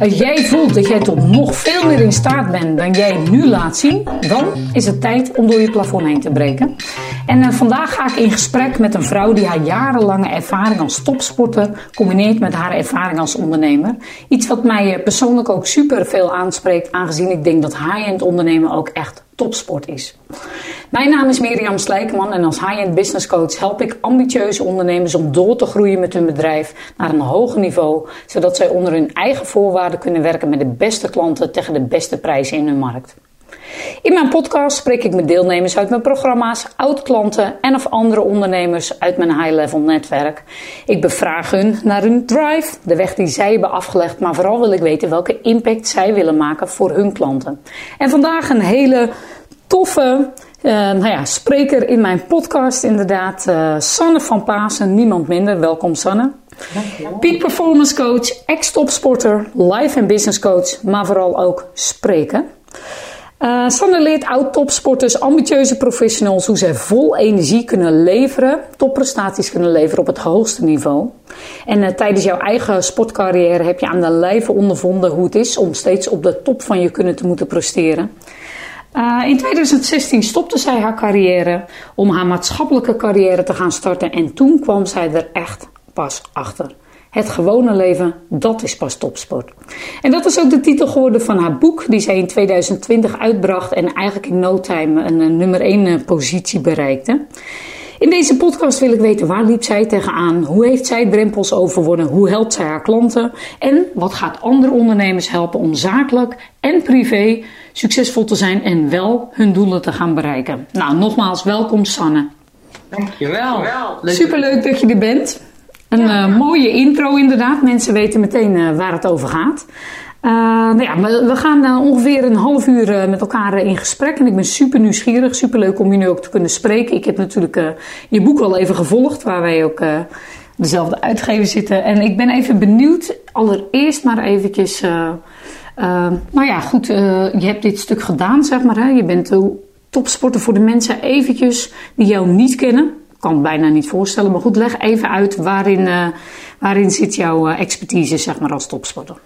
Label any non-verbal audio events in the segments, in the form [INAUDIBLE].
Als jij voelt dat jij tot nog veel meer in staat bent dan jij nu laat zien, dan is het tijd om door je plafond heen te breken. En uh, vandaag ga ik in gesprek met een vrouw die haar jarenlange ervaring als topsporter combineert met haar ervaring als ondernemer. Iets wat mij uh, persoonlijk ook super veel aanspreekt, aangezien ik denk dat high-end ondernemen ook echt topsport is. Mijn naam is Mirjam Slijkman en als high-end business coach help ik ambitieuze ondernemers om door te groeien met hun bedrijf naar een hoger niveau, zodat zij onder hun eigen voorwaarden kunnen werken met de beste klanten tegen de beste prijzen in hun markt. In mijn podcast spreek ik met deelnemers uit mijn programma's, oud-klanten en of andere ondernemers uit mijn high-level netwerk. Ik bevraag hun naar hun drive, de weg die zij hebben afgelegd, maar vooral wil ik weten welke impact zij willen maken voor hun klanten. En vandaag een hele toffe uh, nou ja, spreker in mijn podcast inderdaad. Uh, Sanne van Pasen, niemand minder. Welkom Sanne. Peak Performance Coach, ex-topsporter, life en business coach, maar vooral ook spreken. Uh, Sanne leert oud-topsporters, ambitieuze professionals hoe zij vol energie kunnen leveren, topprestaties kunnen leveren op het hoogste niveau. En uh, tijdens jouw eigen sportcarrière heb je aan de lijve ondervonden hoe het is om steeds op de top van je kunnen te moeten presteren. Uh, in 2016 stopte zij haar carrière om haar maatschappelijke carrière te gaan starten en toen kwam zij er echt pas achter. Het gewone leven, dat is pas topsport. En dat is ook de titel geworden van haar boek, die zij in 2020 uitbracht en eigenlijk in no time een, nummer 1 positie bereikte. In deze podcast wil ik weten waar liep zij tegenaan, hoe heeft zij drempels overwonnen, hoe helpt zij haar klanten en wat gaat andere ondernemers helpen om zakelijk en privé succesvol te zijn en wel hun doelen te gaan bereiken. Nou, nogmaals welkom Sanne. Dankjewel. Superleuk dat je er bent. Een uh, mooie intro inderdaad. Mensen weten meteen uh, waar het over gaat. Uh, nou ja, we gaan ongeveer een half uur met elkaar in gesprek. En ik ben super nieuwsgierig. Super leuk om je nu ook te kunnen spreken. Ik heb natuurlijk je boek wel even gevolgd. Waar wij ook dezelfde uitgever zitten. En ik ben even benieuwd. Allereerst maar eventjes... nou ja, goed. je hebt dit stuk gedaan, zeg maar. Hè? Je bent topsporter voor de mensen eventjes die jou niet kennen kan het bijna niet voorstellen. Maar goed, leg even uit waarin, uh, waarin zit jouw uh, expertise zeg maar, als topsporter?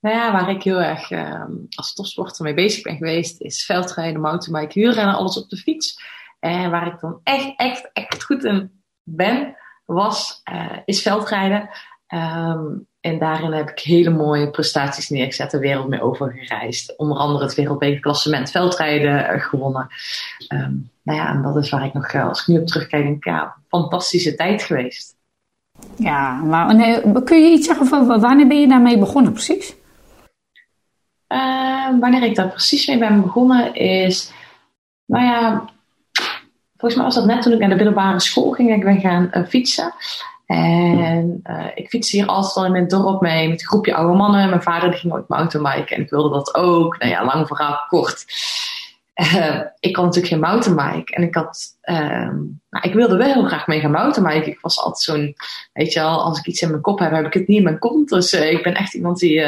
Nou ja, waar ik heel erg uh, als topsporter mee bezig ben geweest, is veldrijden, mountainbike, huurrennen, alles op de fiets. En waar ik dan echt, echt, echt goed in ben, was, is veldrijden. Um, en daarin heb ik hele mooie prestaties neergezet, de wereld mee overgereisd. Onder andere het wereldbekerklassement veldrijden gewonnen. Um, nou ja, en dat is waar ik nog, als ik nu op terugkijk, denk ja, fantastische tijd geweest. Ja, maar nee, kun je iets zeggen van wanneer ben je daarmee begonnen precies? Uh, wanneer ik daar precies mee ben begonnen is, nou ja, volgens mij was dat net toen ik naar de middelbare school ging. Ik ben gaan uh, fietsen. En uh, ik fietste hier altijd al in mijn dorp mee met een groepje oude mannen. Mijn vader ging ooit mountainbiken en ik wilde dat ook. Nou ja, lang verhaal kort. Uh, ik kon natuurlijk geen mountainbike. En ik had, uh, nou, ik wilde wel heel graag mee gaan mountainbiken. Ik was altijd zo'n, weet je wel, als ik iets in mijn kop heb, heb ik het niet in mijn kont. Dus uh, ik ben echt iemand die,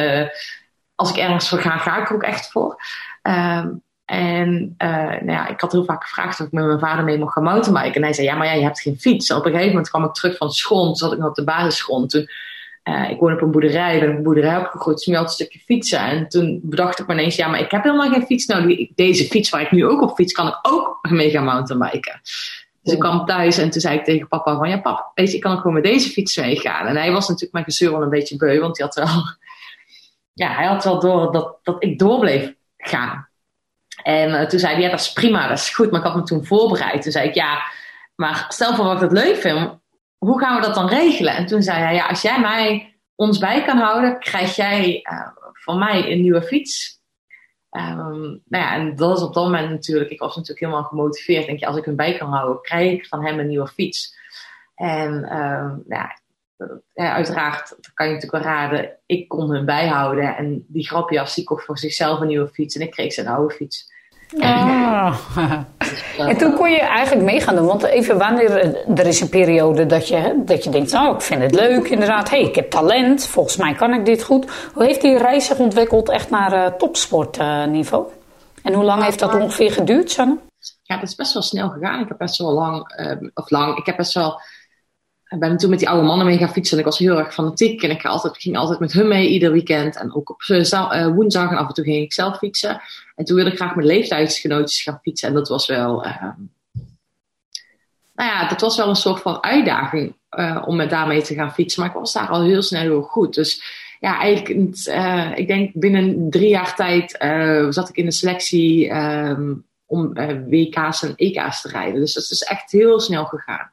als ik ergens voor ga, ga ik er ook echt voor. Ehm, en nou ja, ik had heel vaak gevraagd of ik met mijn vader mee mocht gaan mountainbiken. En hij zei, ja, maar ja, je hebt geen fiets. En op een gegeven moment kwam ik terug van school. Toen zat ik nog op de basisschool. Toen uh, ik woon op een boerderij, ben op een boerderij opgegroeid, dus nu altijd een stukje fietsen. En toen bedacht ik me ineens, ja, maar ik heb helemaal geen fiets nodig. Deze fiets waar ik nu ook op fiets, kan ik ook mee gaan mountainbiken. Dus ik kwam thuis en toen zei ik tegen papa van, ja pap, weet je, ik kan ook gewoon met deze fiets meegaan. En hij was natuurlijk mijn gezeur wel een beetje beu, want hij had wel, [LAUGHS] ja, hij had wel door dat, dat ik door bleef gaan. En uh, toen zei hij, ja, dat is prima, dat is goed. Maar ik had me toen voorbereid. Toen zei ik, ja, maar stel voor wat ik het leuk vind, hoe gaan we dat dan regelen? En toen zei hij, ja, als jij mij ons bij kan houden, krijg jij uh, van mij een nieuwe fiets. Um, nou ja, en dat is op dat moment natuurlijk, ik was natuurlijk helemaal gemotiveerd. Denk je, als ik hem bij kan houden, krijg ik van hem een nieuwe fiets. En um, nou ja, uiteraard, kan je natuurlijk wel raden, ik kon hem bijhouden. En die grapjas, die kocht voor zichzelf een nieuwe fiets en ik kreeg zijn oude fiets. Ah. en toen kon je eigenlijk mee gaan doen. Want even wanneer er is een periode dat je, dat je denkt, oh ik vind het leuk inderdaad. hey, ik heb talent, volgens mij kan ik dit goed. Hoe heeft die reis zich ontwikkeld echt naar uh, topsportniveau? Uh, en hoe lang heeft dat ongeveer geduurd, Sanne? ja, dat is best wel snel gegaan. Ik heb best wel lang, uh, of lang, ik heb best wel, ik ben toen met die oude mannen mee gaan fietsen en ik was heel erg fanatiek. En ik altijd, ging altijd met hun mee ieder weekend. En ook op uh, woensdag en af en toe ging ik zelf fietsen. En toen wilde ik graag met leeftijdsgenootjes gaan fietsen. En dat was wel, uh, nou ja, dat was wel een soort van uitdaging uh, om met daarmee te gaan fietsen. Maar ik was daar al heel snel heel goed. Dus ja, eigenlijk, ik denk binnen drie jaar tijd zat ik in de selectie um, om WK's en EK's te rijden. Dus dat is echt heel snel gegaan.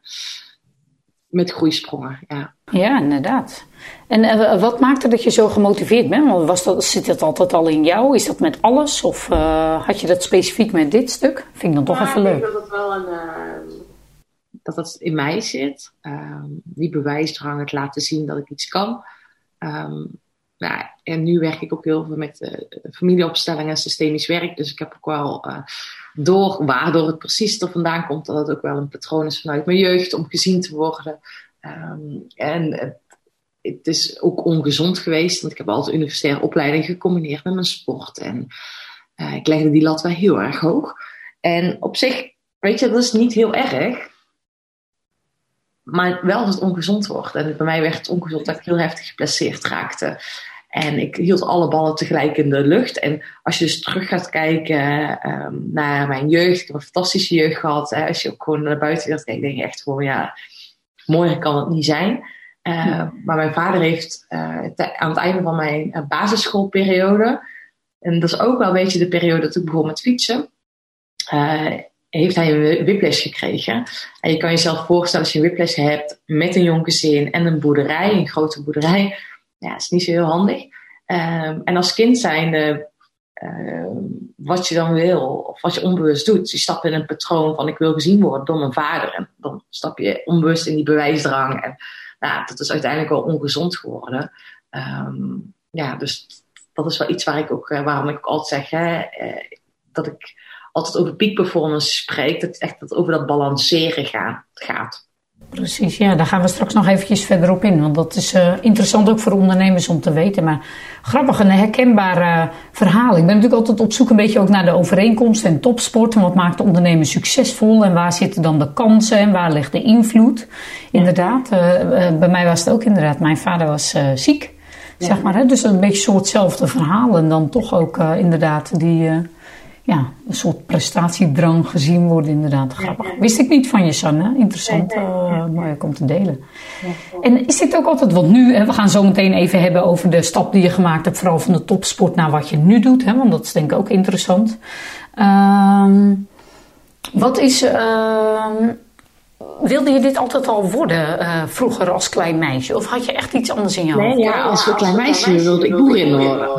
Met groeisprongen, ja. Ja, inderdaad. En wat maakte dat je zo gemotiveerd bent? Was dat, zit dat altijd al in jou? Is dat met alles? Of had je dat specifiek met dit stuk? Vind ik dan toch ja, even leuk. Ik denk dat dat wel een dat dat in mij zit. Um, die bewijsdrang, het laten zien dat ik iets kan. Um, ja, en nu werk ik ook heel veel met uh, familieopstellingen, systemisch werk. Dus ik heb ook wel uh, door waardoor het precies er vandaan komt, dat het ook wel een patroon is vanuit mijn jeugd om gezien te worden. Um, en het, het, is ook ongezond geweest, want ik heb altijd universitaire opleiding gecombineerd met mijn sport. En uh, ik legde die lat wel heel erg hoog. En op zich, weet je, dat is niet heel erg. Maar wel dat het ongezond wordt. En bij mij werd het ongezond dat ik heel heftig geplaceerd raakte. En ik hield alle ballen tegelijk in de lucht. En als je dus terug gaat kijken um, naar mijn jeugd. Ik heb een fantastische jeugd gehad. Hè. Als je ook gewoon naar buiten wilt kijken, denk je echt gewoon, ja, mooier kan het niet zijn. Uh, maar mijn vader heeft uh, aan het einde van mijn uh, basisschoolperiode. En dat is ook wel een beetje de periode dat ik begon met fietsen heeft hij een whiplash gekregen. En je kan jezelf voorstellen als je een whiplash hebt met een jong gezin en een boerderij, een grote boerderij. Ja, is niet zo heel handig. Um, en als kind zijnde, uh, wat je dan wil, of wat je onbewust doet. Je stapt in een patroon van ik wil gezien worden door mijn vader. En dan stap je onbewust in die bewijsdrang. En nou, dat is uiteindelijk wel ongezond geworden. Um, ja, dus dat is wel iets waar ik ook, eh, waarom ik ook altijd zeg, hè, uh, dat ik altijd over peak performance spreekt, dat het echt over dat balanceren gaat. Precies, ja, daar gaan we straks nog eventjes verder op in. Want dat is uh, interessant ook voor ondernemers om te weten. Maar grappig, een herkenbaar uh, verhaal. Ik ben natuurlijk altijd op zoek een beetje ook naar de overeenkomsten en topsport. En wat maakt de ondernemer succesvol? En waar zitten dan de kansen en waar ligt de invloed? Inderdaad, uh, bij mij was het ook inderdaad. Mijn vader was ziek, ja. zeg maar. Hè? Dus een beetje soort hetzelfde verhaal. En dan toch ook inderdaad die ja, een soort prestatiedrang gezien worden, inderdaad. Grappig. Wist ik niet van je, Sanne. Interessant, uh, mooi om te delen. En is dit ook altijd, want nu, hè, we gaan zo meteen even hebben over de stap die je gemaakt hebt, vooral van de topsport naar wat je nu doet, hè, want dat is denk ik ook interessant. Uh, wat is, uh, wilde je dit altijd al worden uh, vroeger als klein meisje? Of had je echt iets anders in je hoofd? Nee, ja, als, klein meisje wilde ik boerin worden.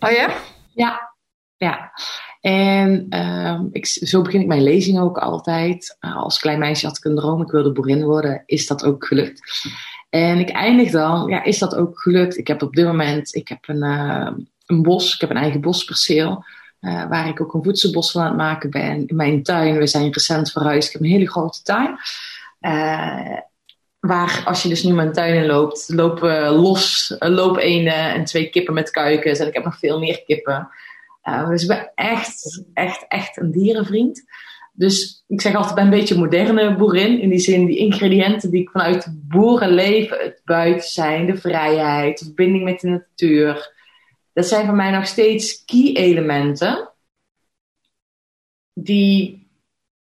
Oh ja? Ja, ja. En uh, ik, zo begin ik mijn lezing ook altijd. Uh, als klein meisje had ik een droom, ik wilde boerin worden. Is dat ook gelukt? En ik eindig dan, ja, is dat ook gelukt? Ik heb op dit moment, ik heb een, uh, een bos, ik heb een eigen bosperceel. Uh, waar ik ook een voedselbos van aan het maken ben. In mijn tuin, we zijn recent verhuisd. Ik heb een hele grote tuin. waar als je dus nu mijn tuin in loopt, lopen los, loop één en twee kippen met kuikens. En ik heb nog veel meer kippen. Uh, dus ik ben echt, echt, echt een dierenvriend. Dus ik zeg altijd, ben een beetje moderne boerin. In die zin, die ingrediënten die ik vanuit het boerenleven, het buiten zijn, de vrijheid, de verbinding met de natuur. Dat zijn voor mij nog steeds key elementen. Die,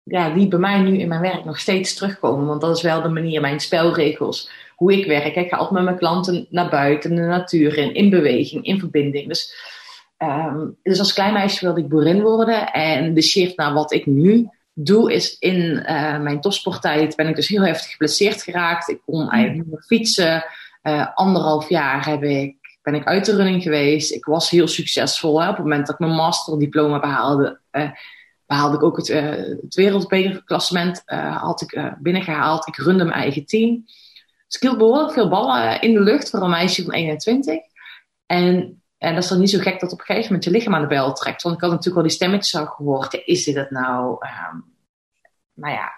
ja, die bij mij nu in mijn werk nog steeds terugkomen. Want dat is wel de manier, mijn spelregels, hoe ik werk. Ik ga altijd met mijn klanten naar buiten, de natuur in, in beweging, in verbinding. Dus Um, dus als klein meisje wilde ik boerin worden. En de shift naar wat ik nu doe is in uh, mijn topsporttijd ben ik dus heel heftig geblesseerd geraakt. Ik kon eigenlijk niet meer fietsen. Uh, anderhalf jaar heb ik, ben ik uit de running geweest. Ik was heel succesvol. Hè. Op het moment dat ik mijn masterdiploma behaalde, uh, behaalde ik ook het, het wereldbekerklassement had ik binnengehaald. Ik runde mijn eigen team. Dus ik hield behoorlijk veel ballen in de lucht voor een meisje van 21. En en dat is dan niet zo gek dat op een gegeven moment je lichaam aan de bel trekt. Want ik had natuurlijk wel die stemmetjes al gehoord. Is dit het nou? Um, nou ja,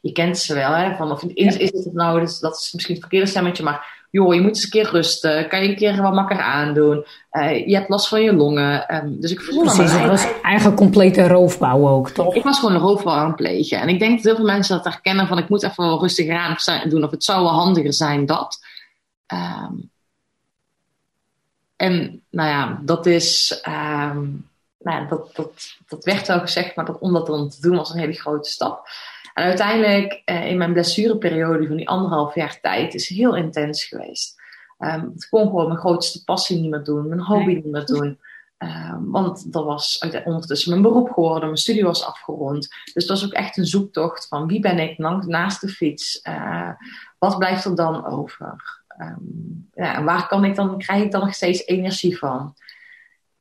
je kent ze wel. Hè? Van, of is, is het het nou? Dus dat is misschien het verkeerde stemmetje. Maar joh, je moet eens een keer rusten. Kan je een keer wat makker aandoen. Uh, je hebt last van je longen. Um, dus ik voel Precies, het was eigenlijk complete roofbouw ook, toch? Ik was gewoon een roofbouw aan het plegen. En ik denk dat heel veel mensen dat herkennen van ik moet even wel rustig aan doen. Of het zou wel handiger zijn dat. Um, en nou ja, dat is... Um, nou ja, dat, dat, dat werd wel gezegd, maar dat, om dat dan te doen was een hele grote stap. En uiteindelijk, eh, in mijn blessureperiode van die anderhalf jaar tijd, is heel intens geweest. Um, ik kon gewoon mijn grootste passie niet meer doen, mijn hobby niet meer doen. Um, want dat was ondertussen mijn beroep geworden, mijn studie was afgerond. Dus dat was ook echt een zoektocht van wie ben ik naast de fiets? Uh, wat blijft er dan over? Um, ja, waar kan ik dan, krijg ik dan nog steeds energie van?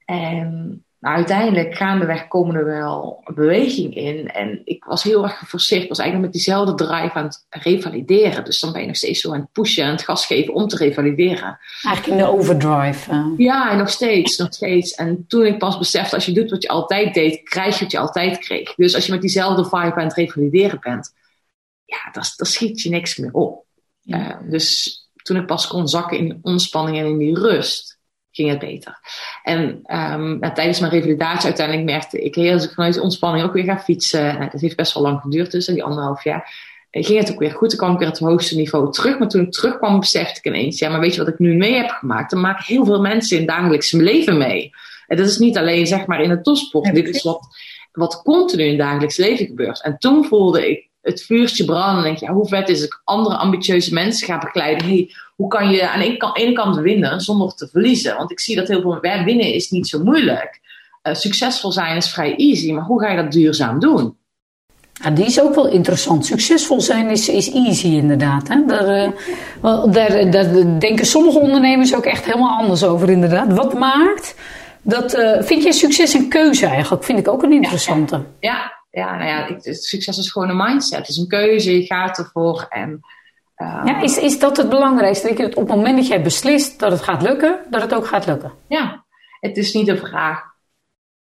En maar uiteindelijk gaandeweg komen er wel beweging in. En ik was heel erg geforceerd. Ik was eigenlijk met diezelfde drive aan het revalideren. Dus dan ben je nog steeds zo aan het pushen en het gas geven om te revalideren. Eigenlijk in de overdrive. Ja, nog steeds, nog steeds. En toen ik pas besefte, als je doet wat je altijd deed, krijg je wat je altijd kreeg. Dus als je met diezelfde vibe aan het revalideren bent, ja, dan, schiet je niks meer op. Ja. Uh, dus toen ik pas kon zakken in ontspanning en in die rust, ging het beter. En um, tijdens mijn revalidatie uiteindelijk merkte ik, hey, als ik vanuit ontspanning ook weer ga fietsen, nou, dat heeft best wel lang geduurd, dus die anderhalf jaar, eh, ging het ook weer goed. Dan kwam ik weer het hoogste niveau terug. Maar toen ik terugkwam, besefte ik ineens, ja, maar weet je wat ik nu mee heb gemaakt? Dan maken heel veel mensen in het dagelijkse leven mee. En dat is niet alleen zeg maar in het topsport. Dit is wat, wat continu in het dagelijks leven gebeurt. En toen voelde ik het vuurtje branden. En denk je, ja, hoe vet is het? Andere ambitieuze mensen gaan begeleiden. Hey, hoe kan je aan de ene kant winnen zonder te verliezen? Want ik zie dat heel veel winnen is niet zo moeilijk. Uh, succesvol zijn is vrij easy, maar hoe ga je dat duurzaam doen? Ja, die is ook wel interessant. Succesvol zijn is, is easy inderdaad. Hè? Daar, uh, daar, daar, denken sommige ondernemers ook echt helemaal anders over inderdaad. Wat maakt dat... Uh, vind je succes een keuze eigenlijk? Vind ik ook een interessante. Ja, ja, nou ja, ik, succes is gewoon een mindset. Het is een keuze, je gaat ervoor en... Ja, is, is dat het belangrijkste? Dat je het op het moment dat jij beslist dat het gaat lukken, dat het ook gaat lukken? Ja, het is niet de vraag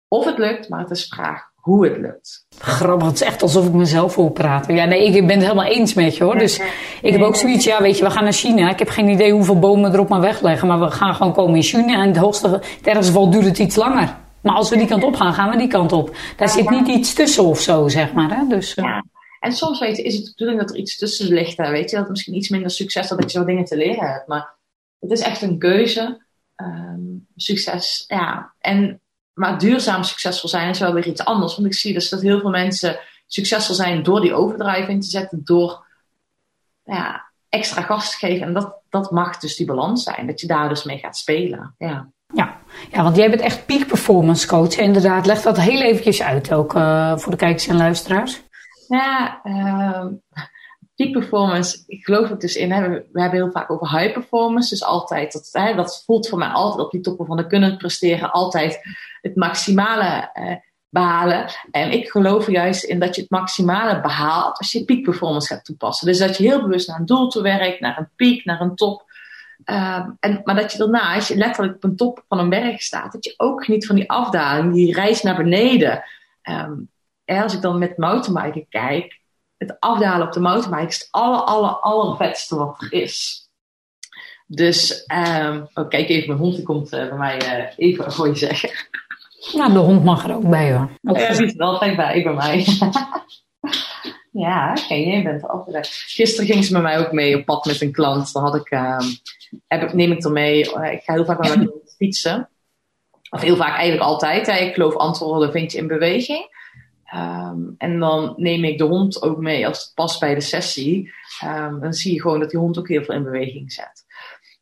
of het lukt, maar het is de vraag hoe het lukt. Grappig, het is echt alsof ik mezelf hoor praten. Ja, nee, ik ben het helemaal eens met je hoor. Dus ik heb ook zoiets, ja, weet je, we gaan naar China. Ik heb geen idee hoeveel bomen erop maar wegleggen, maar we gaan gewoon komen in China. En het hoogste, het ergste duurt het iets langer. Maar als we die kant op gaan, gaan we die kant op. Daar zit niet iets tussen of zo, zeg maar. Hè? Dus, uh... ja. En soms weet je, is het de bedoeling dat er iets tussen ligt. Hè? Weet je, dat misschien iets minder succes dat je zo dingen te leren hebt. Maar het is echt een keuze. Um, succes, ja. En, maar duurzaam succesvol zijn is wel weer iets anders. Want ik zie dus dat heel veel mensen succesvol zijn door die overdrive in te zetten. Door ja, extra gas te geven. En dat, dat mag dus die balans zijn. Dat je daar dus mee gaat spelen. Ja. Ja. Ja, want jij bent echt peak performance coach. Inderdaad, leg dat heel eventjes uit ook uh, voor de kijkers en luisteraars. Ja, uh, peak performance, ik geloof het dus in. We, hebben heel vaak over high performance. Dus altijd, dat, hè, dat voelt voor mij altijd op die toppen van de kunnen presteren. Altijd het maximale uh, behalen. En ik geloof juist in dat je het maximale behaalt als je peak performance gaat toepassen. Dus dat je heel bewust naar een doel toe werkt, naar een piek, naar een top. Um, en, maar dat je daarna, als je letterlijk op een top van een berg staat, dat je ook geniet van die afdaling, die reis naar beneden. Um, als ik dan met mountainbiken kijk, het afdalen op de mountainbike is het aller, aller, allervetste wat er is. Dus, um, oh, kijk even, mijn hond die komt uh, bij mij uh, even voor je zeggen. Nou, de hond mag er ook bij hoor. Ook ja, die is er altijd bij bij mij. [LAUGHS] ja, oké, jij bent er altijd. Gisteren ging ze met mij ook mee op pad met een klant. Dan had ik heb ik, neem ik er mee. Eh, ik ga heel vaak met [LAUGHS] fietsen. Of heel vaak eigenlijk altijd. Hè. Ik geloof antwoorden vind je in beweging. Um, en dan neem ik de hond ook mee als het past bij de sessie. Um, dan zie je gewoon dat die hond ook heel veel in beweging zet.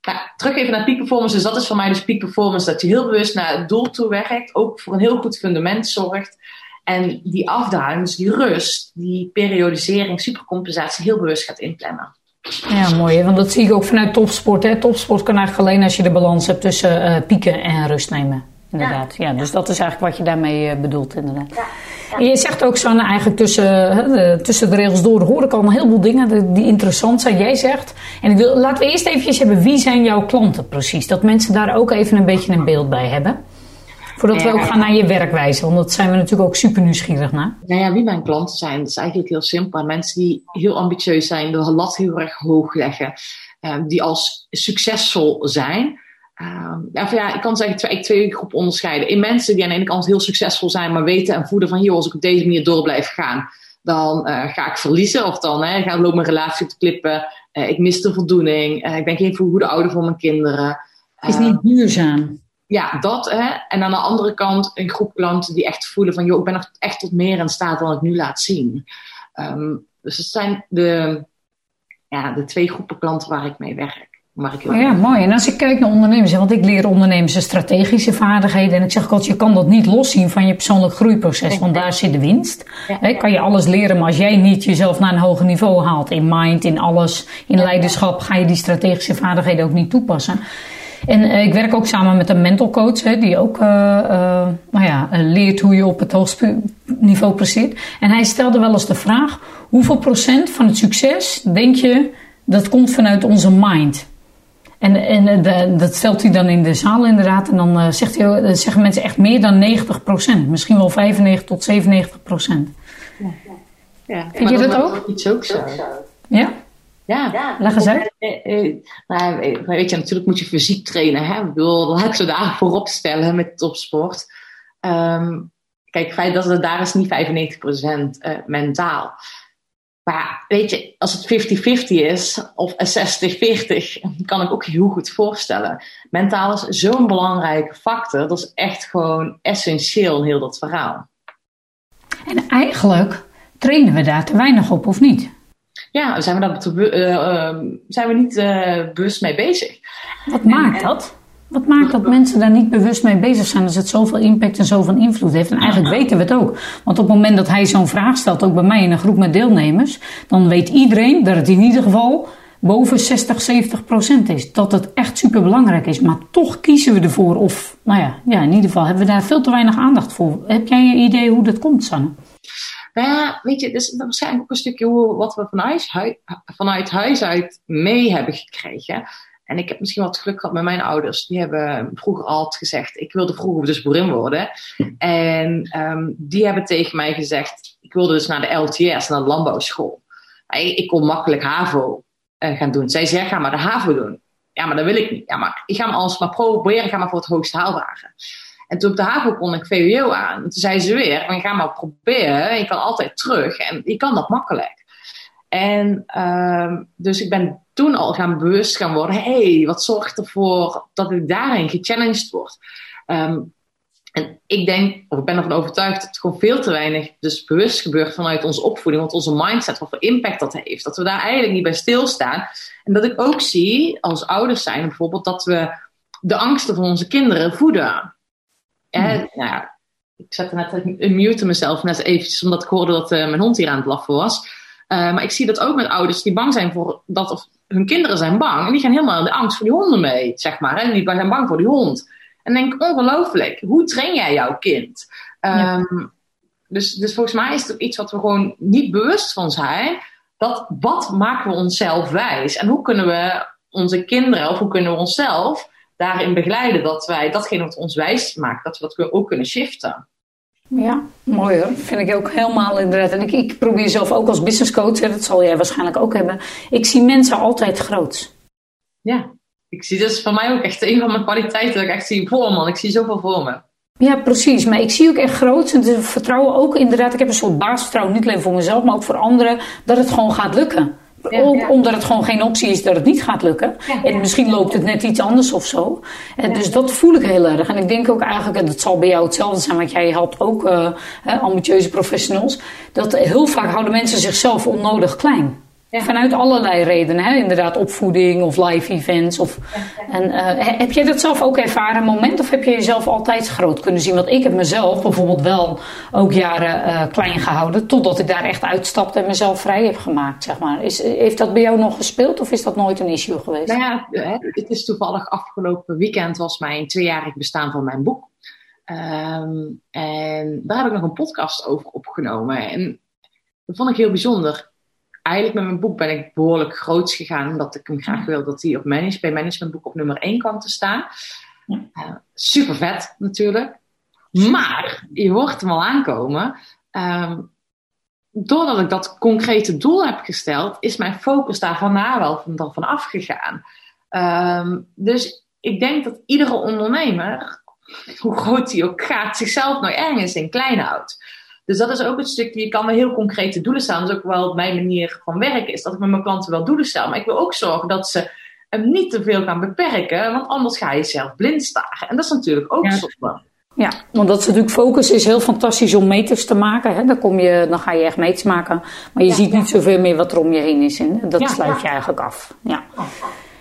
Nou, terug even naar peak performance. Dus dat is voor mij dus peak performance. Dat je heel bewust naar het doel toe werkt. Ook voor een heel goed fundament zorgt. En die afdaling, dus die rust, die periodisering, supercompensatie heel bewust gaat inplannen. Ja, mooi. Want dat zie ik ook vanuit topsport. Hè. Topsport kan eigenlijk alleen als je de balans hebt tussen uh, pieken en rust nemen. Inderdaad. Ja. dus dat is eigenlijk wat je daarmee uh, bedoelt, inderdaad. Ja. En je zegt ook zo, eigenlijk tussen, uh, de, tussen de regels door hoor ik al een heleboel dingen die interessant zijn. Jij zegt, en ik wil, laten we eerst even hebben, wie zijn jouw klanten precies? Dat mensen daar ook even een beetje een beeld bij hebben. Voordat we ook gaan naar je werkwijze, want dat zijn we natuurlijk ook super nieuwsgierig naar. Nou ja, wie mijn klanten zijn, dat is eigenlijk heel simpel. Mensen die heel ambitieus zijn, de lat heel erg hoog leggen. ehm, die als succesvol zijn. ja, ja, ik kan zeggen twee, twee groepen onderscheiden. In mensen die aan de ene kant heel succesvol zijn, maar weten en voeden van, joh, als ik op deze manier door blijf gaan, dan ga ik verliezen. Of dan hè, gaat loop mijn relatie te klippen. ik mis de voldoening. ik ben geen goede ouder voor mijn kinderen. is niet duurzaam ja, dat. Hè. En aan de andere kant een groep klanten die echt voelen van... joh, ik ben nog echt tot meer in staat dan ik nu laat zien. Ehm, dus het zijn de, ja, de twee groepen klanten waar ik mee werk. Waar ik ja, mooi. En als ik kijk naar ondernemers, want ik leer ondernemers strategische vaardigheden. En ik zeg altijd, je kan dat niet loszien van je persoonlijk groeiproces, want daar zit de winst. Ja, kan je alles leren, maar als jij niet jezelf naar een hoger niveau haalt, in mind, in alles, in leiderschap, ga je die strategische vaardigheden ook niet toepassen. En uh, ik werk ook samen met een mental coach, hè, die ook uh, uh, nou ja, leert hoe je op het hoogste niveau presteert. En hij stelde wel eens de vraag: hoeveel procent van het succes denk je dat komt vanuit onze mind? En, en de, dat stelt hij dan in de zaal inderdaad. En dan zegt hij, zeggen mensen echt meer dan 90 procent. Misschien wel 95 tot 97 procent. Ja, ja. Vind je dat, ook? Iets ook zo. Ja? Ja, ja. leg eens uit. Eh, eh, nou, weet je, natuurlijk moet je fysiek trainen. Hè? Ik bedoel, [LAUGHS] laat ik zo daar voorop stellen met topsport. Um, kijk, het feit dat het daar is niet 95% uh, mentaal. Maar weet je, als het 50-50 is of 60-40, [LAUGHS] kan ik ook heel goed voorstellen. Mentaal is zo'n belangrijke factor. Dat is echt gewoon essentieel in heel dat verhaal. En eigenlijk trainen we daar te weinig op, of niet? Ja, zijn we, daar uh, zijn we niet uh, bewust mee bezig. Wat maakt dat? Wat maakt dat mensen daar niet bewust mee bezig zijn als het zoveel impact en zoveel invloed heeft? En eigenlijk weten we het ook. Want op het moment dat hij zo'n vraag stelt, ook bij mij in een groep met deelnemers, dan weet iedereen dat het in ieder geval boven 60, 70 procent is. Dat het echt super belangrijk is. Maar toch kiezen we ervoor. Of, nou ja, ja, in ieder geval hebben we daar veel te weinig aandacht voor. Heb jij een idee hoe dat komt, Sanne? Nou ja, weet je, dus waarschijnlijk ook een stukje hoe, wat we vanuit, huis, vanuit huis uit mee hebben gekregen. En ik heb misschien wat geluk gehad met mijn ouders. Die hebben vroeger altijd gezegd, ik wilde vroeger dus boerin worden. En um, die hebben tegen mij gezegd, ik wilde dus naar de LTS, naar de landbouwschool. Ik, kon makkelijk HAVO uh, gaan doen. Zij zeggen, ga maar de HAVO doen. Ja, maar dat wil ik niet. Ja, maar ik ga alles maar proberen, ga maar voor het hoogst haalbare. En toen op de HAVO kon ik VWO aan. En toen zei ze weer, je ga maar proberen. Je kan altijd terug. En je kan dat makkelijk. En uh, dus ik ben toen al gaan bewust gaan worden. hey, wat zorgt ervoor dat ik daarin gechallenged word? Um, en ik denk, of ik ben ervan overtuigd, dat het gewoon veel te weinig dus bewust gebeurt vanuit onze opvoeding, want onze mindset, wat voor impact dat heeft. Dat we daar eigenlijk niet bij stilstaan. En dat ik ook zie, als ouders zijn bijvoorbeeld, dat we de angsten van onze kinderen voeden. En, hmm. nou ik zette net, ik mute mezelf net eventjes omdat ik hoorde dat uh, mijn hond hier aan het blaffen was. Uh, maar ik zie dat ook met ouders die bang zijn voor dat, of hun kinderen zijn bang. En die gaan helemaal in de angst voor die honden mee, zeg maar. En die zijn bang voor die hond. En denk, ongelooflijk, hoe train jij jouw kind? Um, dus, dus volgens mij is het iets wat we gewoon niet bewust van zijn. Dat wat maken we onszelf wijs? En hoe kunnen we onze kinderen, of hoe kunnen we onszelf daarin begeleiden dat wij datgene wat ons wijs maakt, dat we dat ook kunnen shiften. Ja, mooi hoor. Vind ik ook helemaal inderdaad. En ik, ik probeer zelf ook als business coach, dat zal jij waarschijnlijk ook hebben. Ik zie mensen altijd groot. Ja, ik zie dus voor mij ook echt een van mijn kwaliteiten dat ik echt zie voor man. Ik zie zoveel voor me. Ja, precies. Maar ik zie ook echt groot. En vertrouwen ook inderdaad. Ik heb een soort basisvertrouwen, niet alleen voor mezelf, maar ook voor anderen, dat het gewoon gaat lukken. Ook omdat het gewoon geen optie is dat het niet gaat lukken. En misschien loopt het net iets anders of zo. En dus dat voel ik heel erg. En ik denk ook eigenlijk, en dat zal bij jou hetzelfde zijn, want jij helpt ook uh, ambitieuze professionals. Dat heel vaak houden mensen zichzelf onnodig klein. Vanuit allerlei redenen, hè? inderdaad opvoeding of live events. Of, en, uh, heb jij dat zelf ook ervaren, moment? Of heb je jezelf altijd groot kunnen zien? Want ik heb mezelf bijvoorbeeld wel ook jaren uh, klein gehouden. Totdat ik daar echt uitstapte en mezelf vrij heb gemaakt, zeg maar. Is, heeft dat bij jou nog gespeeld of is dat nooit een issue geweest? Nou ja, het is toevallig afgelopen weekend was mijn tweejarig bestaan van mijn boek. Um, en daar heb ik nog een podcast over opgenomen. En dat vond ik heel bijzonder eigenlijk met mijn boek ben ik behoorlijk groots gegaan. Omdat ik hem graag wil dat hij op manage, bij managementboek op nummer 1 kwam te staan. Uh, super vet natuurlijk. Maar je hoort hem al aankomen. Um, doordat ik dat concrete doel heb gesteld, is mijn focus daar vanna wel van, van afgegaan. Ehm, dus ik denk dat iedere ondernemer, hoe groot hij ook gaat, zichzelf nou ergens in klein houdt. Dus dat is ook het stukje, je kan me heel concrete doelen stellen. Dat is ook wel mijn manier van werken, is dat ik met mijn klanten wel doelen stel. Maar ik wil ook zorgen dat ze hem niet te veel gaan beperken, want anders ga je zelf blind staren. En dat is natuurlijk ook ja. zonde. Ja, want dat is natuurlijk focus is heel fantastisch om meters te maken. Hè? Dan, kom je, dan ga je echt meters maken. Maar je ziet niet zoveel meer wat er om je heen is. En dat sluit je eigenlijk af. Ja.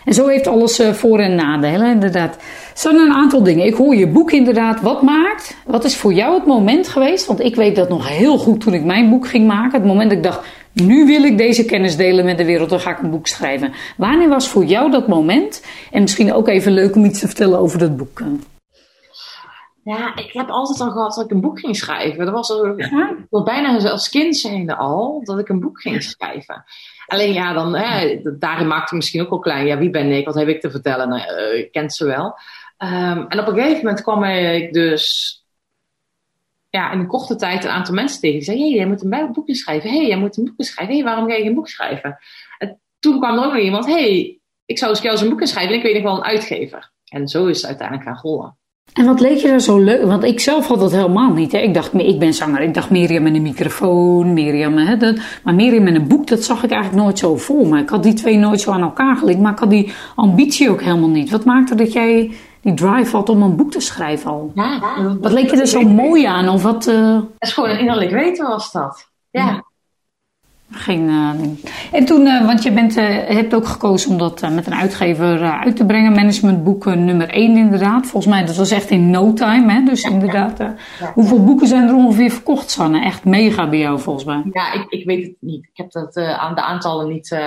En zo heeft alles uh, voor- en nadelen, inderdaad. Zo een aantal dingen. Ik hoor je boek inderdaad. Wat maakt? Wat is voor jou het moment geweest? Want ik weet dat nog heel goed toen ik mijn boek ging maken. Het moment dat ik dacht, nu wil ik deze kennis delen met de wereld, dan ga ik een boek schrijven. Wanneer was voor jou dat moment? En misschien ook even leuk om iets te vertellen over dat boek. Ja, ik heb altijd al gehad dat ik een boek ging schrijven. Dat was al, ja. bijna als kind zijnde al, dat ik een boek ging schrijven. Alleen ja, dan, hè, daarin maakte ik misschien ook wel klein. Ja, wie ben ik? Wat heb ik te vertellen? Nou, ik kent ze wel. Um, en op een gegeven moment kwam ik dus ja, in een korte tijd een aantal mensen tegen. Die zeiden, hey, jij moet een boekje schrijven. Hey, jij moet een boekje schrijven. Hey, waarom ga je geen boek schrijven? En toen kwam er ook nog iemand, hey, ik zou eens een boek schrijven en ik weet nog wel een uitgever. En zo is het uiteindelijk gaan rollen. En wat leek je daar zo leuk? Want ik zelf had dat helemaal niet. Hè? Ik dacht, ik ben zanger. Ik dacht Mirjam met een microfoon, Mirjam hè, dat. Maar Mirjam met een boek, dat zag ik eigenlijk nooit zo voor me. Ik had die twee nooit zo aan elkaar gelinkt, maar ik had die ambitie ook helemaal niet. Wat maakte dat jij die drive had om een boek te schrijven al? Ja, wat leek je er zo mooi aan? Of wat, uh... Het is gewoon een innerlijk weten was dat. ja. Geen, uh, en toen, uh, want je bent, uh, hebt ook gekozen om dat met een uitgever uit te brengen. Managementboek nummer 1 inderdaad. Volgens mij, dat was echt in no time. Hè? Dus inderdaad, ja. hoeveel boeken zijn er ongeveer verkocht, Sanne? Echt mega bij jou volgens mij. Ja, ik, ik weet het niet. Ik heb dat, aan de aantallen niet,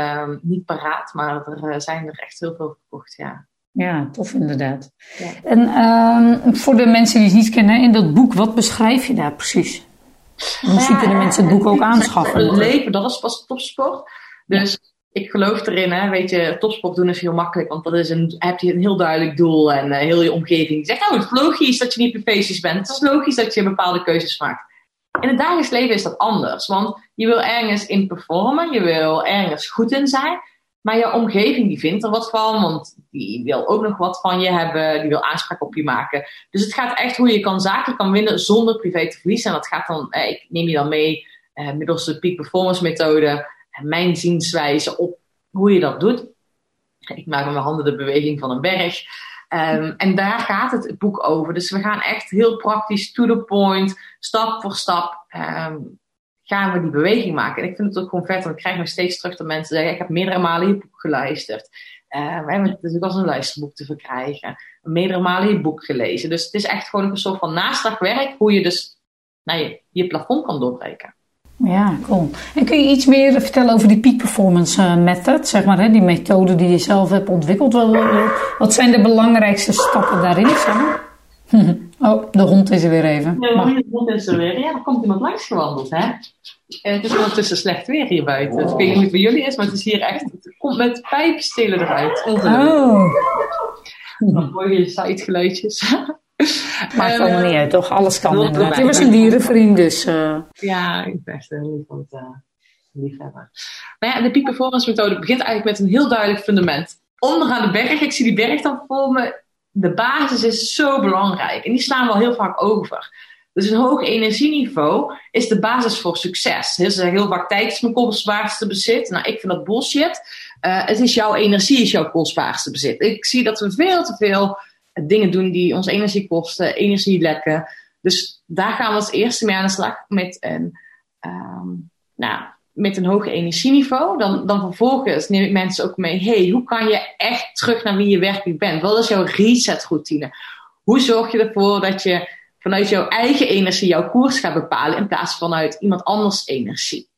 niet paraat. Maar er zijn er echt heel veel verkocht, ja. Ja, tof inderdaad. En ehm, voor de mensen die het niet kennen, in dat boek, wat beschrijf je daar precies? Misschien kunnen mensen het boek ook aanschaffen. Het leven, dat is pas topsport. Dus ik geloof erin, hè, weet je, topsport doen is heel makkelijk, want dat is een, heb je een heel duidelijk doel en uh, heel je omgeving zegt, oh, het is logisch dat je niet feestjes bent. Het is logisch dat je bepaalde keuzes maakt. In het dagelijks leven is dat anders, want je wil ergens in performen, je wil ergens goed in zijn, maar je omgeving die vindt er wat van, want die wil ook nog wat van je hebben, die wil aanspraak op je maken. Dus het gaat echt hoe je kan zaken kan winnen zonder privé te verliezen. En dat gaat dan, eh, ik neem je dan mee eh, middels de peak performance methode en mijn zienswijze op hoe je dat doet. Ik maak met mijn handen de beweging van een berg. Um, en daar gaat het boek over. Dus we gaan echt heel praktisch, to the point, stap voor stap. Um, gaan we die beweging maken. En ik vind het ook gewoon vet, want ik krijg nog steeds terug dat mensen zeggen, ik heb meerdere malen je boek geluisterd. Uh, het is ook als een luisterboek te verkrijgen. Meerdere malen je boek gelezen. Dus het is echt gewoon een soort van naslagwerk, hoe je dus nou, je, je plafond kan doorbreken. Ja, cool. En kun je iets meer vertellen over die peak performance uh, method, zeg maar, hè, die methode die je zelf hebt ontwikkeld? Wat, zijn de belangrijkste stappen daarin? [LAUGHS] Oh, de hond is er weer even. De hond is er weer. Ja, er komt iemand langs gewandeld, hè? En het is ondertussen slecht weer hier buiten. Ik weet niet hoe het bij jullie is, maar het is hier echt... Het komt met pijpstelen eruit. Oh. Mooie sitegeluidjes. [LAUGHS] Maakt allemaal uh, niet uit, toch? Alles kan inderdaad. Je was een dierenvriend, dus... Uh... Ja, ik ben echt heel lief van het uh, liefhebben. Maar ja, de peak performance methode begint eigenlijk met een heel duidelijk fundament. Onderaan de berg, ik zie die berg dan voor me de basis is zo belangrijk. En die slaan we al heel vaak over. Dus een hoog energieniveau is de basis voor succes. Ze zeggen heel vaak tijd is mijn kostbaarste bezit. Nou, ik vind dat bullshit. Uh, het is jouw energie is jouw kostbaarste bezit. Ik zie dat we veel te veel dingen doen die ons energie kosten, energie lekken. Dus daar gaan we als eerste mee aan de slag met een, um, nou, met een hoog energieniveau, dan, dan vervolgens neem ik mensen ook mee. hey, hoe kan je echt terug naar wie je werkelijk bent? Wat is jouw resetroutine? Hoe zorg je ervoor dat je vanuit jouw eigen energie jouw koers gaat bepalen in plaats van vanuit iemand anders energie?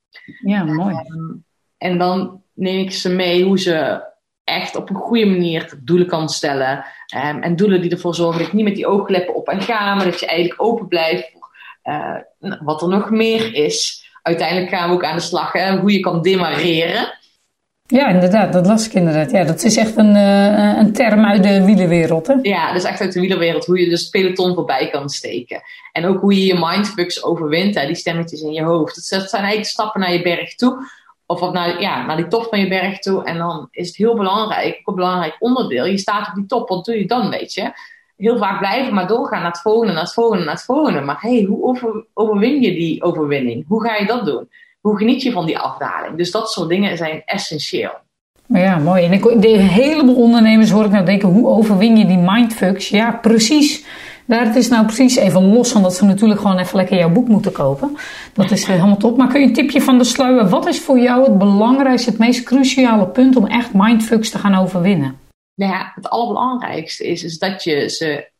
Ja, mooi. Um, en dan neem ik ze mee hoe ze echt op een goede manier doelen kan stellen. Um, en doelen die ervoor zorgen dat je niet met die oogkleppen op en ga, maar dat je eigenlijk open blijft voor uh, wat er nog meer is uiteindelijk gaan we ook aan de slag hè, hoe je kan demareren. Ja, inderdaad, dat las ik inderdaad. Ja, dat is echt een, uh, een term uit de wielerwereld. Hè? Ja, dat is echt uit de wielerwereld hoe je dus peloton voorbij kan steken. En ook hoe je je mindfucks overwint, hè, die stemmetjes in je hoofd. Dat zijn eigenlijk stappen naar je berg toe. Of naar, ja, naar die top van je berg toe. En dan is het heel belangrijk, ook een belangrijk onderdeel. Je staat op die top, wat doe je dan, weet je? Heel vaak blijven maar doorgaan naar het volgende, naar het volgende, naar het volgende. Maar hey, hoe over, overwin je die overwinning? Hoe ga je dat doen? Hoe geniet je van die afdaling? Dus dat soort dingen zijn essentieel. Ja, mooi. En ik, de heleboel ondernemers hoor ik nou denken, hoe overwin je die mindfucks? Ja, precies. Daar het is nou precies even los van dat ze natuurlijk gewoon even lekker jouw boek moeten kopen. Dat is helemaal top. Maar kun je een tipje van de sluier? Wat is voor jou het belangrijkste, het meest cruciale punt om echt mindfucks te gaan overwinnen? Nou ja, het allerbelangrijkste is, is dat je ze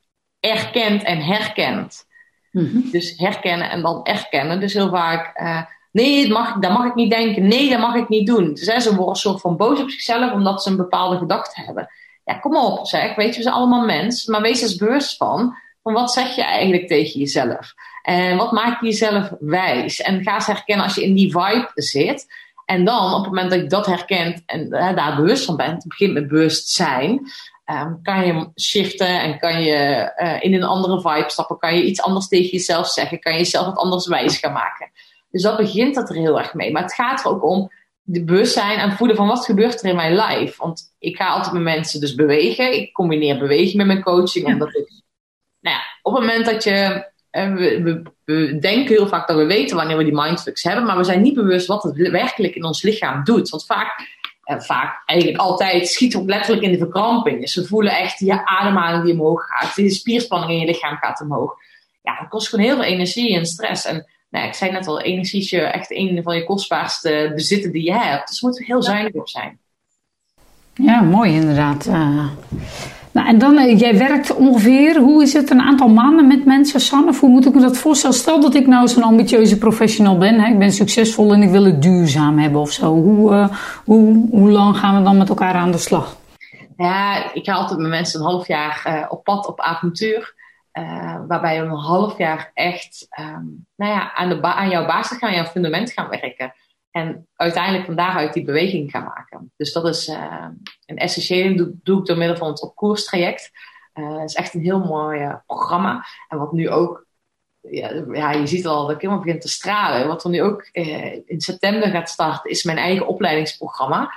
erkent en herkent. Mhm. Dus herkennen en dan erkennen. Dus heel vaak, uh, nee, dat mag, dat mag ik niet denken. Nee, dat mag ik niet doen. Dus hè, ze worden een soort van boos op zichzelf omdat ze een bepaalde gedachte hebben. Ja, kom op, zeg. Weet je, we zijn allemaal mens. Maar wees eens bewust van van wat zeg je eigenlijk tegen jezelf? En wat maakt jezelf wijs? En ga eens herkennen als je in die vibe zit. En dan, op het moment dat je dat herkent en daar bewust van bent, begint met bewustzijn, um, kan je shiften en kan je uh, in een andere vibe stappen, kan je iets anders tegen jezelf zeggen, kan je jezelf wat anders wijs gaan maken. Dus dat begint dat er heel erg mee. Maar het gaat er ook om de bewustzijn en voelen van wat gebeurt er in mijn life. Want ik ga altijd met mensen dus bewegen. Ik combineer beweging met mijn coaching, omdat ik nou ja, op het moment dat je. Eh, we, we, denken heel vaak dat we weten wanneer we die mindfucks hebben, maar we zijn niet bewust wat het werkelijk in ons lichaam doet. Want vaak, eh, vaak eigenlijk altijd, schiet ook letterlijk in de verkramping. Dus we voelen echt je ademhaling die omhoog gaat, de spierspanning in je lichaam gaat omhoog. Ja, dat kost gewoon heel veel energie en stress. En nou, ik zei net al, energie is je echt een van je kostbaarste bezitten die je hebt. Dus we moeten heel zuinig op zijn. Ja, mooi inderdaad. Uh, nou, en dan, uh, jij werkt ongeveer, hoe is het, een aantal maanden met mensen, Sanne? Hoe moet ik me dat voorstellen? Stel dat ik nou zo'n ambitieuze professional ben, hè? ik ben succesvol en ik wil het duurzaam hebben of zo. Hoe, uh, hoe, hoe lang gaan we dan met elkaar aan de slag? Ja, ik ga altijd met mensen een half jaar op pad op avontuur. waarbij we een half jaar echt um, nou ja, aan, de aan jouw basis gaan, jouw fundament gaan werken. En uiteindelijk van daaruit die beweging gaan maken. Dus dat is uh, een essentiële, doe, doe, ik door middel van het opkoerstraject. Eh, het is echt een heel mooi uh, programma. En wat nu ook, ja, ja, je ziet al dat ik helemaal begint te stralen. Wat er nu ook in september gaat starten, is mijn eigen opleidingsprogramma.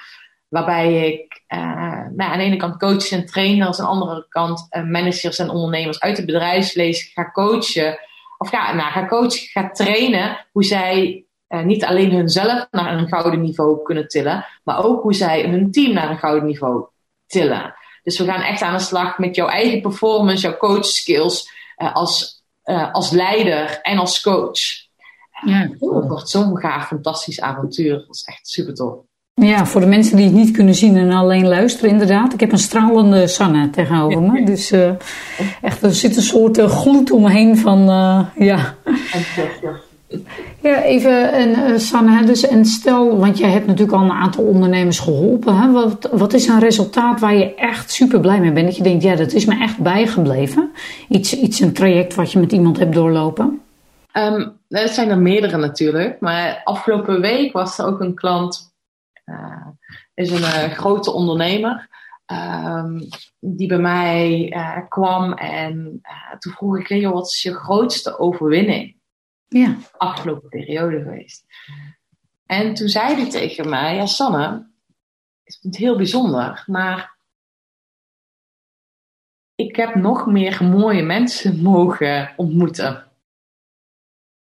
Waarbij ik nou, aan de ene kant coaches en trainers, aan de andere kant managers en ondernemers uit het bedrijfsleven ga coachen. Of ga, nou, ga coachen, ga trainen hoe zij uh, niet alleen hunzelf naar een gouden niveau kunnen tillen, maar ook hoe zij hun team naar een gouden niveau tillen. Dus we gaan echt aan de slag met jouw eigen performance, jouw coach skills uh, als, uh, als leider en als coach. Ja, Het wordt zo'n gaaf, fantastisch avontuur. Dat is echt super tof. Ja, voor de mensen die het niet kunnen zien en alleen luisteren, inderdaad. Ik heb een stralende Sanne tegenover me. Dus uh, echt, er zit een soort uh, gloed omheen van, uh, ja. Ja, even, en, uh, Sanne, dus, en stel, want jij hebt natuurlijk al een aantal ondernemers geholpen. Hè? Wat, wat is een resultaat waar je echt super blij mee bent? Dat je denkt, ja, dat is me echt bijgebleven. Iets, iets een traject wat je met iemand hebt doorlopen? Um, dat zijn er meerdere natuurlijk. Maar afgelopen week was er ook een klant, uh, is een uh, grote ondernemer. Um, die bij mij kwam en toen vroeg ik, joh, wat is je grootste overwinning? Ja. Afgelopen periode geweest. En toen zei hij tegen mij: Ja, Sanne, ik vind het heel bijzonder, maar ik heb nog meer mooie mensen [LAUGHS] mogen ontmoeten.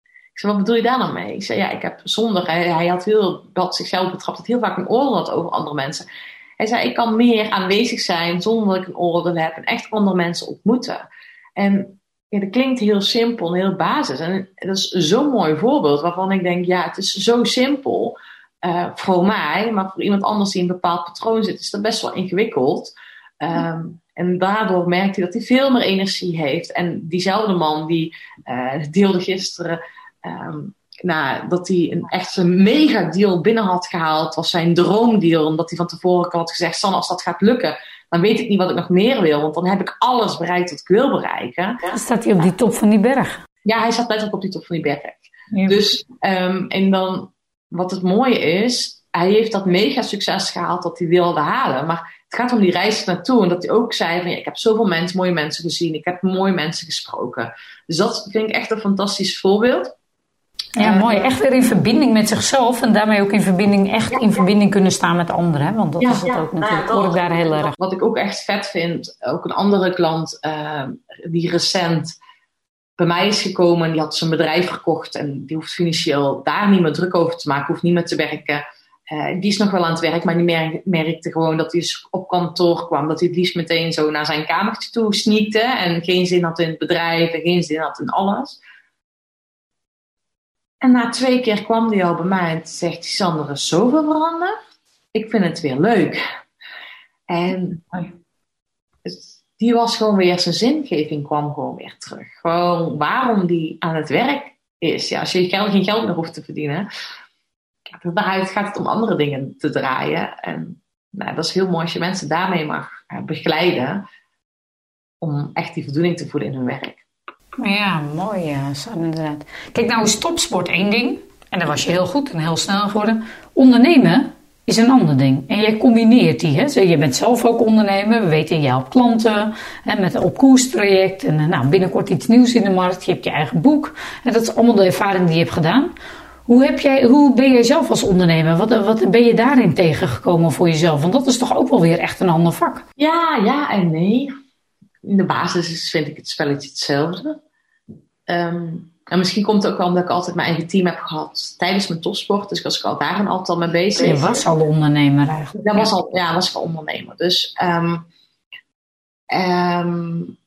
Ik zei, wat bedoel je daar dan mee? Ik zei, ja, ik heb zonder, hij, hij had heel, had zichzelf betrapt, dat heel vaak een oordeel had over andere mensen. Hij zei, ik kan meer aanwezig zijn zonder dat ik een oordeel heb en echt andere mensen ontmoeten. En ja, dat klinkt heel simpel en heel basis. En dat is zo'n mooi voorbeeld waarvan ik denk, ja, het is zo simpel uh, voor mij, maar voor iemand anders die in een bepaald patroon zit, is dat best wel ingewikkeld. Um, en daardoor merkt hij dat hij veel meer energie heeft. En diezelfde man die uh, deelde gisteren um, nou, dat hij een echt een mega deal binnen had gehaald. was zijn droomdeal, omdat hij van tevoren had gezegd: San, als dat gaat lukken, dan weet ik niet wat ik nog meer wil. Want dan heb ik alles bereikt wat ik wil bereiken. Dan staat hij op die top van die berg. Ja, hij staat letterlijk op die top van die berg. Dus, um, en dan, wat het mooie is, hij heeft dat mega succes gehaald dat hij wilde halen. Maar het gaat om die reis naartoe. En dat hij ook zei van, ja, ik heb zoveel mensen, mooie mensen gezien. Ik heb mooie mensen gesproken. Dus dat vind ik echt een fantastisch voorbeeld. Ja, uh, mooi. Echt weer in verbinding met zichzelf. En daarmee ook in verbinding, echt in verbinding kunnen staan met anderen. Hè? Want dat is het ook natuurlijk. Nou, hoor ik daar heel erg. Wat ik ook echt vet vind, ook een andere klant uh, die recent bij mij is gekomen. Die had zijn bedrijf gekocht en die hoeft financieel daar niet meer druk over te maken. Hoeft niet meer te werken. Uh, die is nog wel aan het werk, maar die merkte gewoon dat hij op kantoor kwam. Dat hij het liefst meteen zo naar zijn kamertje toe sneakte. En geen zin had in het bedrijf en geen zin had in alles. En na twee keer kwam hij al bij mij en zegt Sander, is zoveel veranderd. Ik vind het weer leuk. En die was gewoon weer, zijn zingeving kwam gewoon weer terug. Gewoon waarom die aan het werk is. Ja, als je geen geld meer hoeft te verdienen daaruit gaat het om andere dingen te draaien. En nou, dat is heel mooi als je mensen daarmee mag uh, begeleiden. Om echt die voldoening te voelen in hun werk. Ja, mooi, ja, inderdaad. Kijk, nou is topsport één ding. En daar was je heel goed en heel snel geworden. Ondernemen is een ander ding. En jij combineert die. Hè? Je bent zelf ook ondernemer. We weten, jij helpt klanten hè, met een opkoerstraject. En eh, nou, binnenkort iets nieuws in de markt. Je hebt je eigen boek. En dat is allemaal de ervaring die je hebt gedaan. Hoe, heb jij, hoe ben jij zelf als ondernemer? Wat, wat ben je daarin tegengekomen voor jezelf? Want dat is toch ook wel weer echt een ander vak? Ja, ja en nee. In de basis vind ik het spelletje hetzelfde. Ehm, en misschien komt het ook wel omdat ik altijd mijn eigen team heb gehad tijdens mijn topsport. Dus ik was al daar altijd al mee bezig. Je was al ondernemer eigenlijk. Ja, was al, ja, was al ondernemer. Dus um, um,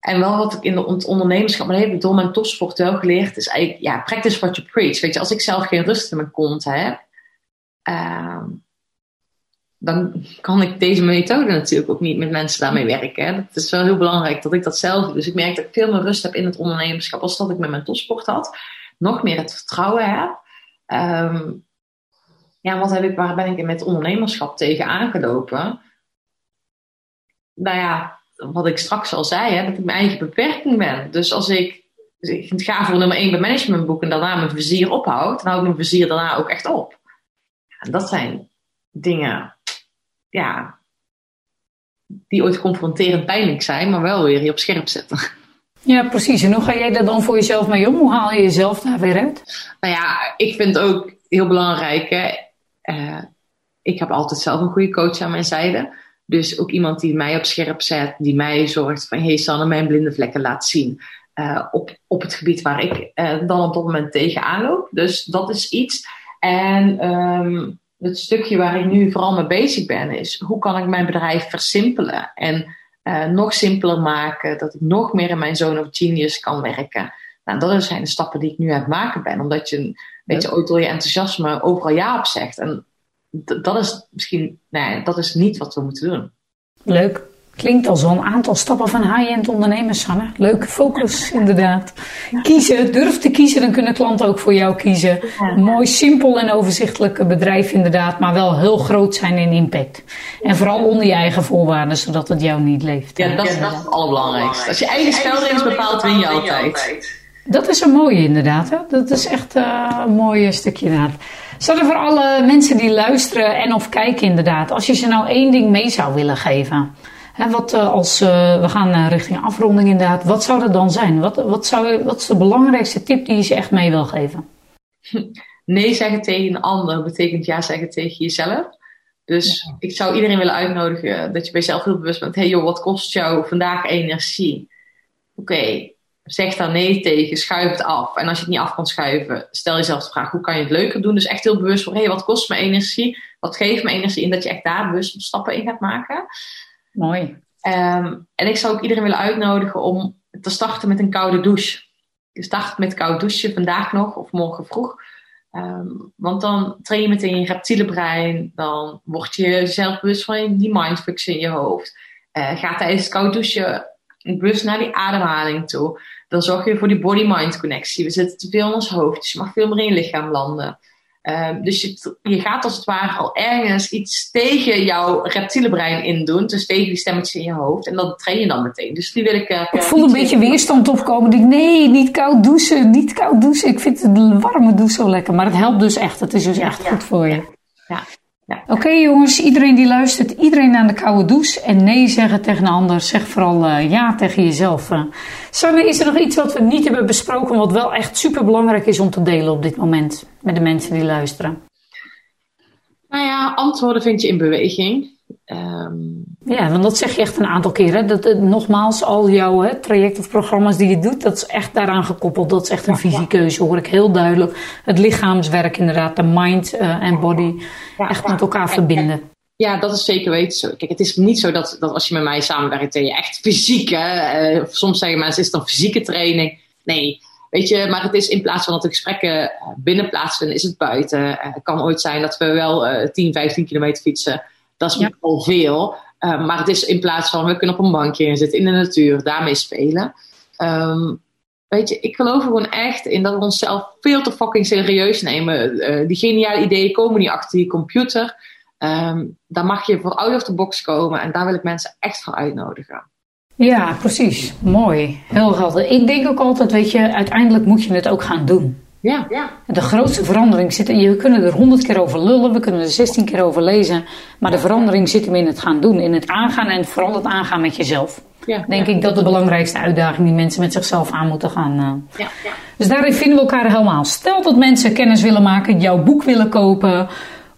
en wel wat ik in het ondernemerschap, maar dat heb ik door mijn topsport wel geleerd, is eigenlijk, ja, practice what you preach. Weet je, als ik zelf geen rust in mijn kont heb, dan kan ik deze methode natuurlijk ook niet met mensen daarmee werken. Hè. Het is wel heel belangrijk dat ik dat zelf doe. Dus ik merk dat ik veel meer rust heb in het ondernemerschap als dat ik met mijn topsport had. Nog meer het vertrouwen heb. Um, ja, wat heb ik, waar ben ik met ondernemerschap tegen aangelopen? Nou ja, wat ik straks al zei, hè, dat ik mijn eigen beperking ben. Dus als ik, dus ik ga voor nummer 1 bij managementboek en daarna mijn vizier ophoud, dan hou ik mijn vizier daarna ook echt op. Dat zijn dingen, ja, die ooit confronterend pijnlijk zijn, maar wel weer je op scherp zetten. Ja, precies. En hoe ga jij daar dan voor jezelf mee om? Hoe haal je jezelf daar weer uit? Nou ja, ik vind ook heel belangrijk. Hè? Uh, ik heb altijd zelf een goede coach aan mijn zijde. Dus ook iemand die mij op scherp zet, die mij zorgt van: hey Sanne, mijn blinde vlekken laat zien. Uh, op, op het gebied waar ik uh, dan op dat moment tegenaan loop. Dus dat is iets. En um, het stukje waar ik nu vooral mee bezig ben, is hoe kan ik mijn bedrijf versimpelen en uh, nog simpeler maken, dat ik nog meer in mijn zone of genius kan werken. Nou, dat zijn de stappen die ik nu aan het maken ben, omdat je een beetje ooit door je enthousiasme overal ja op zegt. En dat is misschien, nee, dat is niet wat we moeten doen. Leuk. Klinkt al zo'n aantal stappen van high-end ondernemers, Sanne. Leuke focus, [LAUGHS] inderdaad. Kiezen, durf te kiezen, dan kunnen klanten ook voor jou kiezen. mooi, simpel en overzichtelijk bedrijf, inderdaad, maar wel heel groot zijn in impact. En vooral onder je eigen voorwaarden, zodat het jou niet leeft. Ja, dat, is, dat het allerbelangrijkste. Als je eigen spelregels bepaalt, win je altijd. Dat is een mooie, inderdaad. Hè? Dat is echt uh, een mooi stukje, inderdaad. Zouden voor alle mensen die luisteren en of kijken inderdaad, als je ze nou één ding mee zou willen geven. Hè, wat uh, als uh, we gaan uh, richting afronding inderdaad, wat zou dat dan zijn? Wat, wat, zou, wat is de belangrijkste tip die je ze echt mee wil geven? [LAUGHS] Nee zeggen tegen een ander betekent ja zeggen tegen jezelf. Dus ja. ik zou iedereen willen uitnodigen dat je bij jezelf heel bewust bent. Hé hey joh, wat kost jou vandaag energie? Oké, okay, zeg daar nee tegen, schuif het af. En als je het niet af kan schuiven, stel jezelf de vraag: hoe kan je het leuker doen? Dus echt heel bewust voor: hé, hey, wat kost me energie? Wat geeft me energie? En dat je echt daar bewust stappen in gaat maken. Mooi. Um, en ik zou ook iedereen willen uitnodigen om te starten met een koude douche. Je start met koud douchen vandaag nog of morgen vroeg. Um, want dan train je meteen je reptiele brein. Dan word je zelf bewust van die mindfucks in je hoofd. Uh, ga tijdens het koud douchen bewust naar die ademhaling toe dan zorg je voor die body-mind connectie. We zitten te veel in ons hoofd, dus je mag veel meer in je lichaam landen. Uh, dus je, je, gaat als het ware al ergens iets tegen jouw reptiele brein in doen. Dus tegen die stemmetjes in je hoofd. En dat train je dan meteen. Dus die wil ik... Uh, ik voel een beetje weerstand opkomen. Ik nee, niet koud douchen. Niet koud douchen. Ik vind het warme douche zo lekker. Maar het helpt dus echt. Het is dus echt goed voor je. Ja. Ja. Oké jongens, iedereen die luistert, iedereen aan de koude douche en nee zeggen tegen een ander. Zeg vooral uh, ja tegen jezelf. Uh. Sanne, is er nog iets wat we niet hebben besproken, wat wel echt super belangrijk is om te delen op dit moment met de mensen die luisteren? Nou ja, antwoorden vind je in beweging. Um... Ja, want dat zeg je echt een aantal keren. Dat, uh, nogmaals, al jouw hè, traject of programma's die je doet, dat is echt daaraan gekoppeld. Dat is echt een visiekeuze, hoor ik heel duidelijk. Het lichaamswerk inderdaad, de mind en body, ja, echt met elkaar verbinden. Ja, dat is zeker weten zo. Kijk, het is niet zo dat, dat als je met mij samenwerkt, dat je echt [LAUGHS] fysiek, hè, uh, soms zeggen mensen, is het dan fysieke training? Nee, Weet je, maar het is in plaats van dat de gesprekken binnen plaatsvinden, is het buiten. het kan ooit zijn dat we wel uh, 10, 15 kilometer fietsen. Dat is ja. al veel. Uh, maar het is in plaats van we kunnen op een bankje zitten in de natuur, daarmee spelen. Um, weet je, ik geloof er gewoon echt in dat we onszelf veel te fucking serieus nemen. Uh, die geniale ideeën komen niet achter die computer. Um, daar mag je voor out of the box komen en daar wil ik mensen echt voor uitnodigen. Ja, precies. Mooi. Heel helder. Ik denk ook altijd, weet je, uiteindelijk moet je het ook gaan doen. Ja, ja. De grootste verandering zit in, je kunnen er honderd keer over lullen, we kunnen er zestien keer over lezen, maar de verandering zit hem in het gaan doen, in het aangaan en vooral het aangaan met jezelf. Ja, Denk ik dat de belangrijkste uitdaging die mensen met zichzelf aan moeten gaan. Uh. Ja, ja. Dus daarin vinden we elkaar helemaal. Stel dat mensen kennis willen maken, jouw boek willen kopen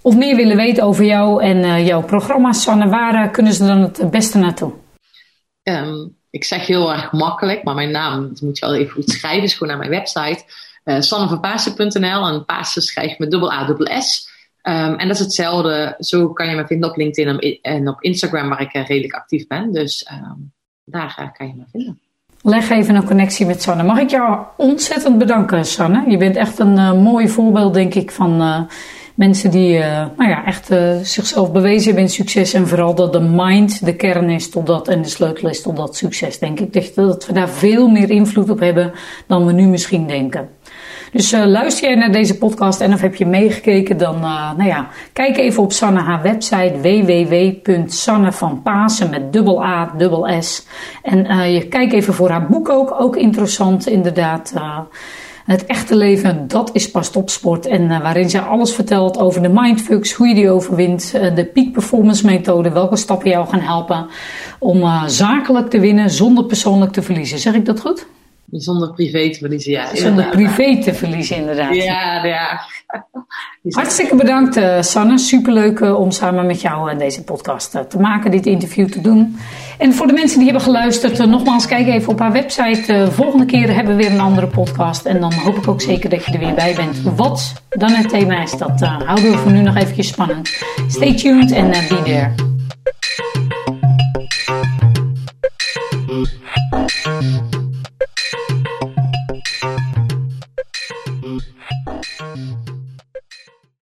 of meer willen weten over jou en uh, jouw programma's, Sanne, waar uh, kunnen ze dan het beste naartoe? Um, ik zeg heel erg makkelijk, maar mijn naam moet je wel even goed schrijven, is gewoon naar mijn website. Uh, sannevanpaasen.nl en Pasen schrijf met dubbel A, dubbel S. Um, en dat is hetzelfde. Zo kan je me vinden op LinkedIn en op Instagram, waar ik redelijk actief ben. Dus um, daar uh, kan je me vinden. Leg even een connectie met Sanne. Mag ik jou ontzettend bedanken, Sanne? Je bent echt een mooi voorbeeld, denk ik, van mensen die uh, nou ja, echt uh, zichzelf bewezen hebben in succes. En vooral dat de mind de kern is tot dat en de sleutel is tot dat succes, denk ik. Dat, dat we daar veel meer invloed op hebben dan we nu misschien denken. Dus uh, luister jij naar deze podcast en of heb je meegekeken, dan nou ja, kijk even op Sanne haar website www.sannevanpasen met dubbel A, dubbel S. En je kijk even voor haar boek ook, ook interessant inderdaad. Het echte leven, dat is pas topsport. En uh, waarin zij alles vertelt over de mindfucks, hoe je die overwint, uh, de peak performance methode, welke stappen jou gaan helpen om uh, zakelijk te winnen zonder persoonlijk te verliezen. Zeg ik dat goed? Zonder privé te verliezen, ja. Zonder privé te verliezen, inderdaad. Ja, ja. [LAUGHS] Hartstikke bedankt, Sanne. Superleuk om samen met jou deze podcast te maken, dit interview te doen. En voor de mensen die hebben geluisterd, eh, nogmaals, kijk even op haar website. Eh, volgende keer hebben we weer een andere podcast. En dan hoop ik ook zeker dat je er weer bij bent. Wat dan het thema is, dat eh, houden we voor nu nog eventjes spannend. Stay tuned en be there.